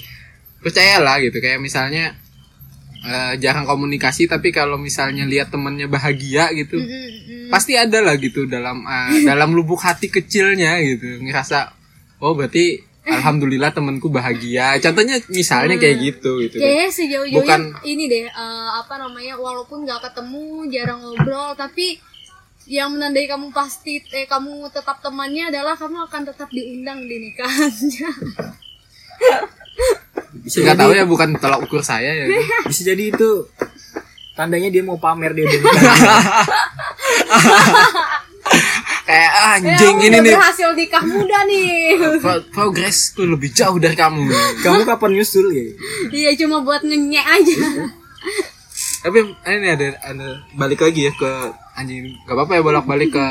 percayalah gitu kayak misalnya eh, jarang komunikasi tapi kalau misalnya lihat temennya bahagia gitu Mm, mm. pasti ada lah gitu dalam uh, dalam lubuk hati kecilnya gitu ngerasa oh berarti alhamdulillah temanku bahagia contohnya misalnya kayak gitu gitu kan. Kayaknya sejauh-jauhnya Bukan- ini deh eh, apa namanya walaupun nggak ketemu jarang ngobrol tapi yang menandai kamu pasti eh kamu tetap temannya adalah kamu akan tetap diundang di nikahannya. Bisa nggak jadi, tahu ya bukan tolak ukur saya ya bisa jadi itu tandanya dia mau pamer dia kayak ah, Ya, anjing aku ini nih berhasil nikah muda nih. pro- progres tuh lebih jauh dari kamu Kamu kapan nyusul ya? Iya cuma buat ngenyek aja. tapi ini ada ada balik lagi ya ke anjing gak apa-apa ya bolak balik ke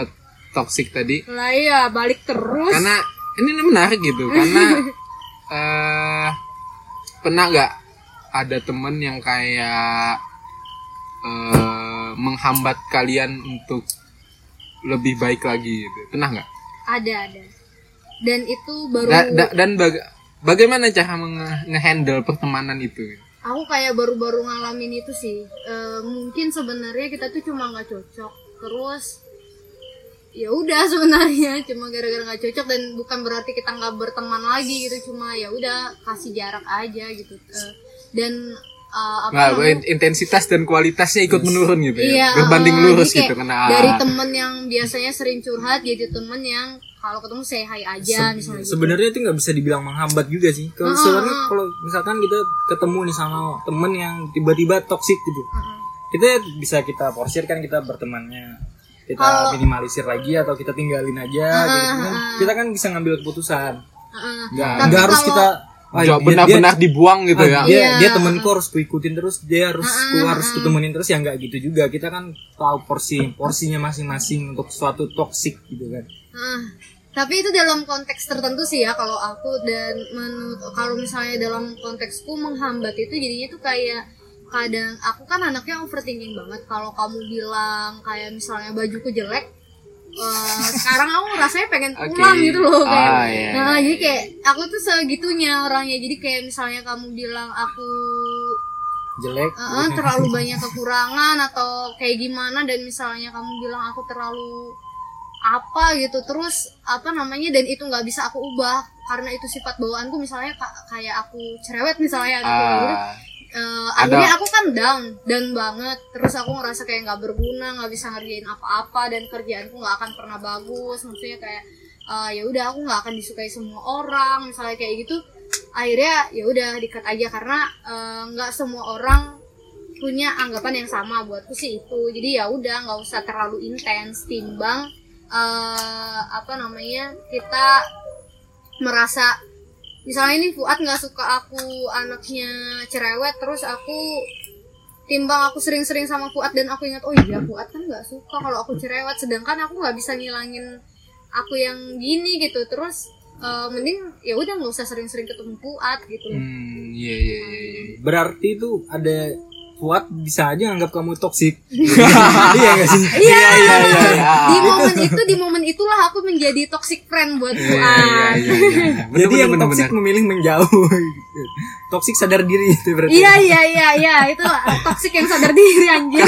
toxic tadi Lah iya balik terus. karena ini nih menarik gitu karena eh pernah nggak ada temen yang kayak eh menghambat kalian untuk lebih baik lagi gitu. Pernah nggak? Ada ada. Dan itu baru Da- da- dan baga- bagaimana cara ngehandle pertemanan itu? Aku kayak baru-baru ngalamin itu sih. Eh, mungkin sebenarnya kita tuh cuma nggak cocok. Terus ya udah sebenarnya cuma gara-gara nggak cocok dan bukan berarti kita nggak berteman lagi gitu. Cuma ya udah kasih jarak aja gitu. Eh, dan eh, apa namanya, in- intensitas dan kualitasnya ikut menurun gitu ya Iya, berbanding eh, lurus gitu kena dari temen yang biasanya sering curhat jadi temen yang kalau ketemu say hi aja misalnya gitu. Sebenarnya itu nggak bisa dibilang menghambat juga sih. Kalau Heeh, sebenarnya heeh. kalau misalkan kita ketemu nih sama temen yang tiba-tiba toksik gitu, kita bisa kita porsir kan kita bertemannya kita Kalau- minimalisir lagi atau kita tinggalin aja gitu kan. Kita kan bisa ngambil keputusan. Heeh. Nggak harus kalau- kita "Ah, Jauh benar-benar dibuang gitu ah, ya. dia Iya. dia temenku harus kuikutin terus dia harus ku harus kutemenin terus ya nggak gitu juga. Kita kan tahu porsi porsinya masing-masing untuk suatu toksik gitu kan. Ah, tapi itu dalam konteks tertentu sih ya kalau aku dan menurut kalau misalnya dalam konteksku menghambat itu jadinya tuh kayak kadang aku kan anaknya overthinking banget. Kalau kamu bilang kayak misalnya bajuku jelek eh, sekarang aku rasanya pengen pulang gitu loh kayak. Ah, iya, nah iya, jadi kayak aku tuh segitunya orangnya. Jadi kayak misalnya kamu bilang aku jelek. Eh, terlalu banyak kekurangan atau kayak gimana dan misalnya kamu bilang aku terlalu apa gitu terus apa namanya dan itu nggak bisa aku ubah karena itu sifat bawaanku misalnya ka- kayak aku cerewet misalnya gitu. Gitu. Eh, akhirnya aku kan down down banget. Terus aku ngerasa kayak nggak berguna nggak bisa ngerjain apa-apa dan kerjaanku nggak akan pernah bagus. Maksudnya kayak eh, ya udah aku nggak akan disukai semua orang misalnya kayak gitu. Akhirnya ya udah dikat aja. Karena eh, nggak semua orang punya anggapan yang sama buatku sih itu. Jadi ya udah nggak usah terlalu intens. Timbang eh, apa namanya kita merasa misalnya nih Fuad nggak suka aku anaknya cerewet terus aku timbang aku sering-sering sama Fuad dan aku ingat oh iya Fuad kan nggak suka kalau aku cerewet sedangkan aku nggak bisa ngilangin aku yang gini gitu terus eh, mending ya udah nggak usah sering-sering ketemu Fuad gitu Hmm, iya iya iya. iya. Berarti itu ada kuat bisa aja anggap kamu toksik. iya gak sih? Iya, iya, iya. di momen itu di momen itulah aku menjadi toxic friend buat Iya, Fuad. iya, iya, iya. Bener, Jadi bener, yang bener, toksik bener. memilih menjauh. toksik sadar diri itu berarti. Iya iya iya iya itu toxic yang sadar diri anjir.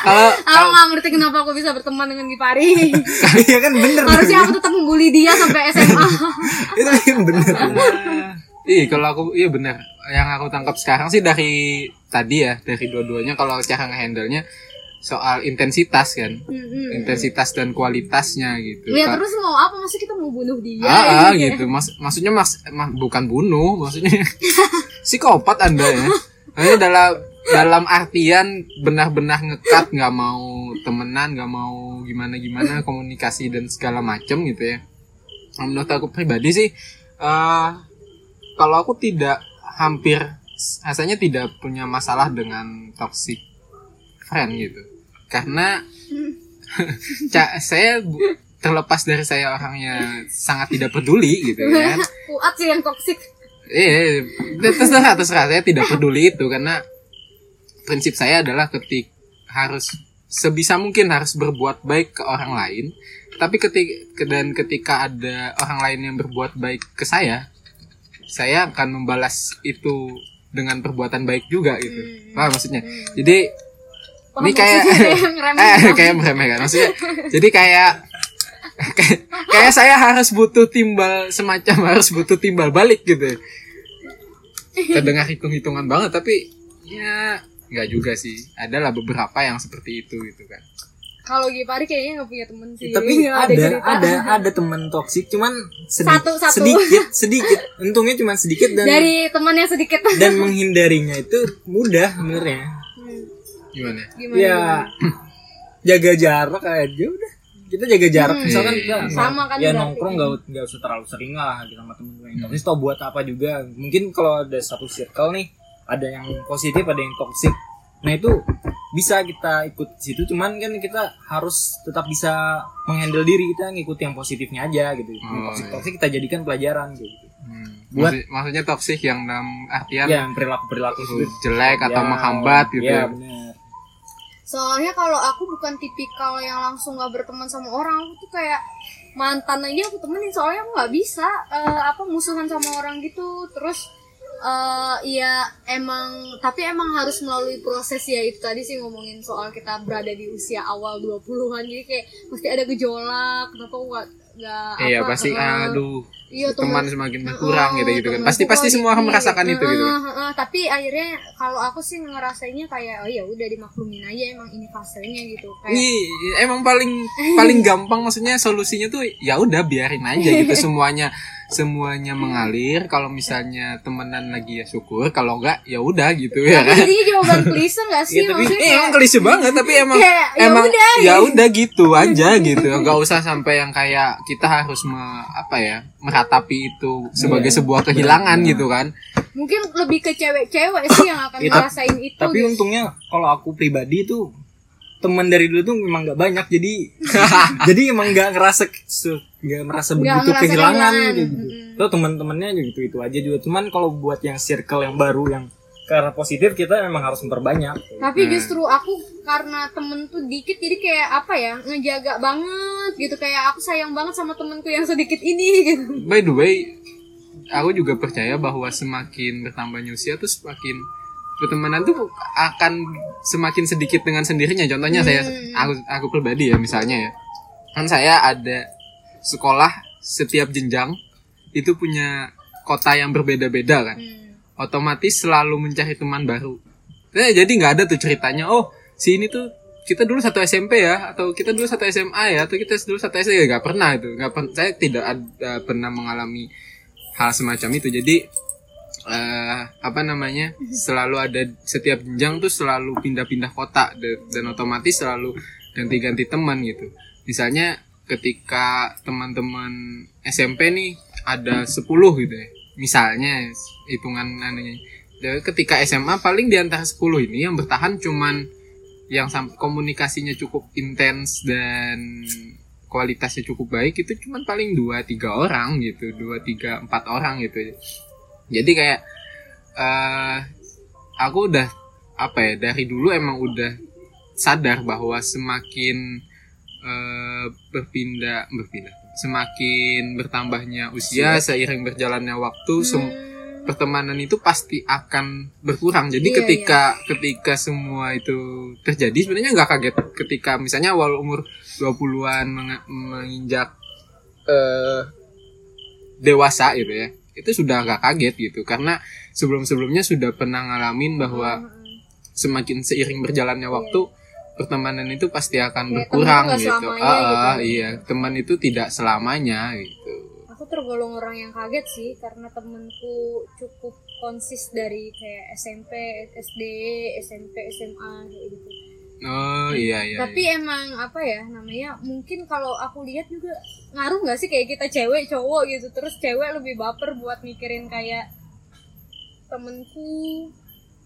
Kalau Aku nggak ngerti kenapa aku bisa berteman dengan Gipari. Iya kan bener. Harusnya aku tetap membuli dia sampai SMA. itu kan bener. Iya kalau aku iya benar. Yang aku tangkap sekarang sih dari tadi ya dari dua-duanya kalau cara ngehandle-nya soal intensitas kan, Mm-mm. intensitas dan kualitasnya gitu. Ya Ka- terus mau apa? Masa kita mau bunuh dia? ah, ah, ya? gitu. Mas, maksudnya mas, ma- bukan bunuh, maksudnya psikopat anda ya. Maksudnya dalam dalam artian benar-benar ngekat nggak mau temenan nggak mau gimana gimana komunikasi dan segala macem gitu ya. Menurut aku pribadi sih eh kalau aku tidak hampir rasanya tidak punya masalah dengan toxic friend gitu karena ca- saya terlepas dari saya orangnya sangat tidak peduli gitu ya Fuad sih yang toxic. Eh, terserah, terserah. Saya tidak peduli itu karena prinsip saya adalah ketik harus sebisa mungkin harus berbuat baik ke orang lain. Tapi ketika dan ketika ada orang lain yang berbuat baik ke saya, saya akan membalas itu dengan perbuatan baik juga gitu. Paham maksudnya? Jadi Paham ini kayak eh, kayak meremehkan maksudnya. Jadi kayak kayak, kayak saya harus butuh timbal semacam harus butuh timbal balik gitu. Terdengar hitung-hitungan banget tapi ya nggak juga sih. Adalah beberapa yang seperti itu gitu kan. Kalau Gipari kayaknya nggak punya temen sih. Tapi Nggak ada cerita. ada ada teman toksik cuman sedi- Satu, satu. sedikit sedikit untungnya cuma sedikit dan Dari temannya sedikit. dan menghindarinya itu mudah sebenarnya. Hmm, Gimana? Gimana? Ya gimana? jaga jarak aja udah. Kita jaga jarak Hmm, misalkan kita. Sama kan ya berarti. nongkrong nggak nggak usah terlalu sering lah gitu sama temen-temen yang toksik tau buat apa juga mungkin kalau ada satu circle nih ada yang positif ada yang toksik nah itu bisa kita ikut di situ cuman kan kita harus tetap bisa menghandle diri kita ngikut yang positifnya aja gitu yang Oh, toksik iya. toksik kita jadikan pelajaran gitu Hmm. Buat- Maksud- maksudnya toksik yang dalam artian ya perilaku perilaku itu jelek atau Ya, menghambat gitu. ya ya. Soalnya kalau aku bukan tipikal yang langsung gak berteman sama orang, aku tuh kayak mantan aja aku temenin soalnya aku nggak bisa eh, apa musuhan sama orang gitu. Terus eh ya emang tapi emang harus melalui proses ya itu tadi sih ngomongin soal kita berada di usia awal 20-an jadi kayak pasti ada gejolak kenapa nggak nggak Iya apa, pasti eh, aduh iya, teman temen- semakin berkurang Heeh, gitu gitu kan. Pasti pasti semua akan merasakan itu gitu kan. Heeh, heeh, tapi akhirnya kalau aku sih ngerasainnya kayak oh ya udah dimaklumin aja emang ini fasenya gitu kayak Ini emang paling paling gampang maksudnya solusinya tuh ya udah biarin aja gitu semuanya semuanya mengalir kalau misalnya temenan lagi ya syukur kalau enggak ya udah gitu ya tapi kan jadinya jawaban klise gak sih Iya, tapi- maksudnya Eh, emang klise banget tapi emang ya emang udah, ya udah gitu aja gitu nggak usah sampai yang kayak kita harus me- apa ya meratapi itu sebagai Iya. sebuah kehilangan Benar. gitu kan mungkin lebih ke cewek-cewek sih yang akan Iya, ngerasain itu tapi gitu. untungnya kalau aku pribadi tuh teman dari dulu tuh memang nggak banyak jadi jadi emang nggak ngerasa nggak merasa Nggak begitu ngerasa kehilangan gitu. Tuh teman-temannya gitu itu aja juga. Cuman kalau buat yang circle yang baru yang karena positif kita memang harus memperbanyak. Tapi Hmm. justru aku karena temen tuh dikit jadi kayak apa ya ngejaga banget gitu. Kayak aku sayang banget sama temenku yang sedikit ini gitu. By the way aku juga percaya bahwa semakin bertambahnya usia tuh semakin pertemanan tuh akan semakin sedikit dengan sendirinya. Contohnya saya Hmm. aku aku pribadi ya misalnya ya. Kan saya ada sekolah setiap jenjang itu punya kota yang berbeda-beda kan. Hmm. otomatis selalu mencari teman baru. Nah, jadi nggak ada tuh ceritanya oh si ini tuh kita dulu satu SMP ya atau kita dulu satu SMA ya atau kita dulu satu SD ya. Nggak pernah itu. Nggak per- saya tidak ada pernah mengalami hal semacam itu. Jadi eh apa namanya? Selalu ada setiap jenjang tuh selalu pindah-pindah kota da- dan otomatis selalu ganti-ganti teman gitu. Misalnya ketika teman-teman SMP nih ada 10 gitu ya misalnya hitungan Dan ketika SMA paling di antara 10 ini yang bertahan cuman yang komunikasinya cukup intens dan kualitasnya cukup baik itu cuman paling dua tiga orang gitu dua tiga empat orang gitu jadi kayak eh aku udah apa ya dari dulu emang udah sadar bahwa semakin eh, berpindah berpindah semakin bertambahnya usia seiring berjalannya waktu sem- Hmm. pertemanan itu pasti akan berkurang. Jadi Iya, ketika ketika semua itu terjadi sebenarnya nggak kaget ketika misalnya awal umur 20-an menge- menginjak eh dewasa gitu ya. Itu sudah nggak kaget gitu karena sebelum-sebelumnya sudah pernah ngalamin bahwa Hmm. semakin seiring berjalannya waktu pertemanan itu pasti akan Iya, berkurang gitu. Ah, ah, gitu. iya, teman itu tidak selamanya gitu. aku tergolong orang yang kaget sih karena temenku cukup konsis dari kayak SMP, SD, SMP, SMA kayak gitu. Oh iya iya. Tapi emang apa ya namanya mungkin kalau aku lihat juga ngaruh nggak sih kayak kita cewek cowok gitu terus cewek lebih baper buat mikirin kayak temenku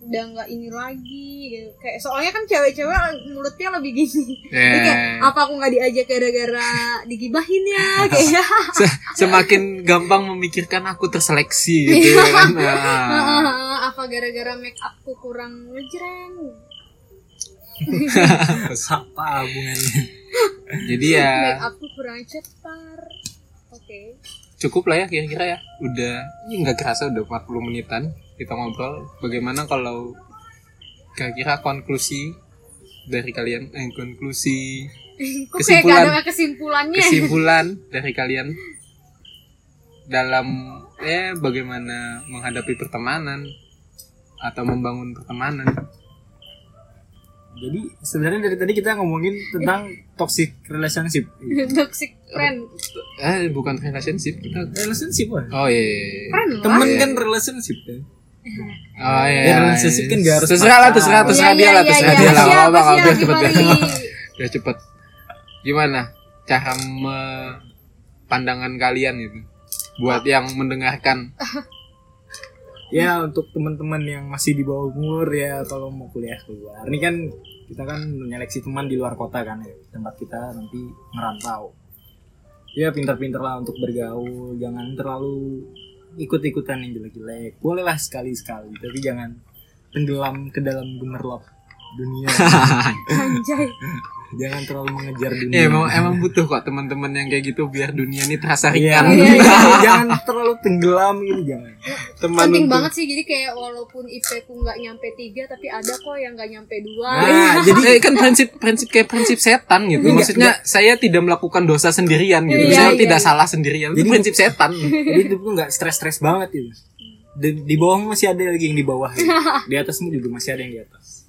udah nggak ini lagi gitu. kayak soalnya kan cewek-cewek mulutnya lebih gini Jadi kayak, apa aku nggak diajak gara-gara digibahin ya kayak Se- semakin gampang memikirkan aku terseleksi gitu ya kan. Nah. apa gara-gara make upku kurang ngejreng apa hubungannya Jadi ya make upku kurang cetar oke cukup lah ya kira-kira ya. Udah ini nggak kerasa udah 40 menitan kita ngobrol. Bagaimana kalau kira-kira konklusi dari kalian eh, konklusi kok kayak Kesimpulan. ada kesimpulannya kesimpulan dari kalian dalam eh bagaimana menghadapi pertemanan atau membangun pertemanan. Jadi sebenarnya dari tadi kita ngomongin tentang toxic relationship toxic friend Eh bukan relationship kita. relationship lah Oh iya. iya, iya. friend temen iya. kan relationship kan Oh iya. Ya, relationship kan nggak harus terserah lah, terserah, terserah Iya, dia iya, lah, iya, terserah iya. dia lah. Sih nggak yang cepet dibalik? Udah cepet. Gimana cara me- pandangan kalian gitu buat yang mendengarkan? ya untuk teman-teman yang masih di bawah umur ya kalau mau kuliah keluar. Ini kan kita kan menyeleksi teman di luar kota kan ya. Tempat kita nanti merantau. Ya pintar-pintar lah untuk bergaul. Jangan terlalu ikut-ikutan yang jelek-jelek. Bolehlah sekali-sekali tapi jangan tenggelam ke dalam gemerlap dunia anjay jangan terlalu mengejar dunia Ya, emang emang butuh kok teman-teman yang kayak gitu biar dunia ini terasa Iya, ringan. jangan- jangan terlalu tenggelam gitu jangan Teman penting untuk- banget sih jadi kayak walaupun IP ku nggak nyampe tiga tapi ada kok yang nggak nyampe dua nah Jadi jadi kan prinsip prinsip kayak prinsip setan gitu. Enggak, Maksudnya saya tidak melakukan dosa sendirian gitu. Iya, saya iya, tidak iya. salah sendirian. Itu Jadi- prinsip setan. jadi itu nggak stres-stres banget gitu di, di bawahmu masih ada lagi yang di bawah gitu. di atasmu juga masih ada yang di atas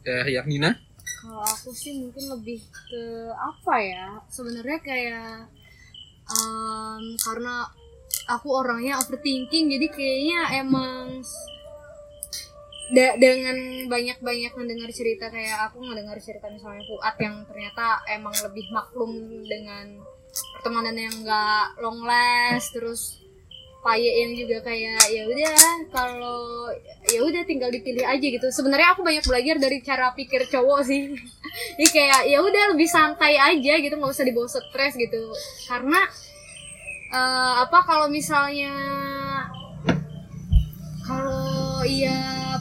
Dari yang Nina? kalau aku sih mungkin lebih ke apa ya sebenarnya kayak em, karena aku orangnya overthinking jadi kayaknya emang da- dengan banyak-banyak mendengar cerita kayak aku ngedengar cerita misalnya Fuad yang ternyata emang lebih maklum dengan pertemanan yang enggak long last terus Paye yang juga kayak ya udah kalau ya udah tinggal dipilih aja gitu. Sebenarnya aku banyak belajar dari cara pikir cowok sih. Jadi kayak ya udah lebih santai aja gitu nggak usah dibawa stres gitu. Karena eh, apa kalau misalnya kalau ya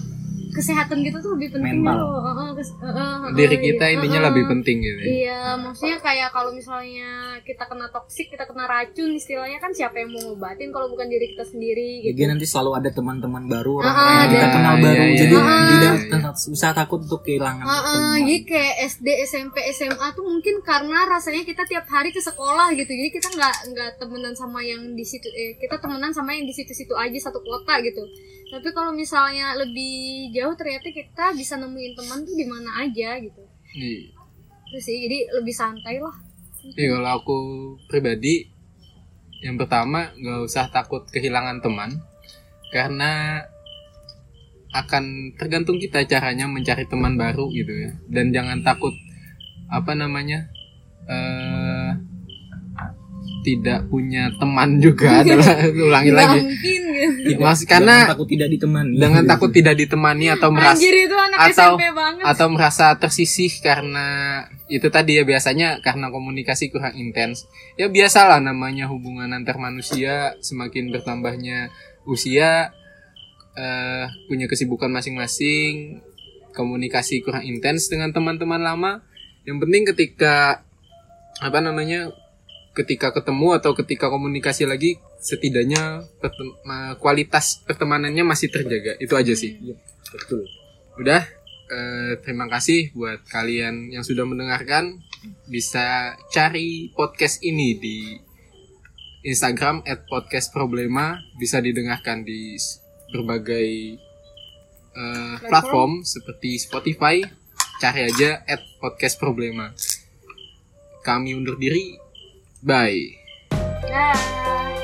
kesehatan gitu tuh lebih penting Mental. loh. Heeh, kes- heeh, Diri kita iya. intinya Heeh. lebih penting gitu. ya. Iya, maksudnya kayak kalau misalnya kita kena toksik, kita kena racun, istilahnya kan siapa yang mau ngobatin kalau bukan diri kita sendiri gitu. jadi nanti selalu ada teman-teman baru orang Ah, yang kita ada. kenal Iya, baru iya, jadi iya, tidak iya. tidak usah takut untuk kehilangan Heeh, teman. jadi kayak SD, SMP, SMA tuh mungkin karena rasanya kita tiap hari ke sekolah gitu. Jadi kita nggak nggak temenan sama yang di situ eh, kita temenan sama yang di situ-situ aja satu kota gitu. Tapi kalau misalnya lebih jauh ternyata kita bisa nemuin teman tuh di mana aja gitu. Iya. Terus sih jadi lebih santai lah. Iya, kalau aku pribadi yang pertama nggak usah takut kehilangan teman karena akan tergantung kita caranya mencari teman baru gitu ya dan jangan takut apa namanya eh tidak punya teman juga adalah ulangi lagi. Mungkin gitu. Mas karena takut tidak ditemani. dengan takut tidak ditemani atau merasa anjir itu anak atau- SMP banget. atau merasa tersisih karena itu tadi ya biasanya karena komunikasi kurang intens. Ya biasalah namanya hubungan antar manusia semakin bertambahnya usia eh, punya kesibukan masing-masing komunikasi kurang intens dengan teman-teman lama. Yang penting ketika apa namanya ketika ketemu atau ketika komunikasi lagi setidaknya pertem- kualitas pertemanannya masih terjaga itu aja sih betul Udah, eh, terima kasih buat kalian yang sudah mendengarkan. Bisa cari podcast ini di Instagram @podcastproblema. Bisa didengarkan di berbagai eh, platform seperti Spotify. Cari aja @podcastproblema. Kami undur diri. Bye. Nah.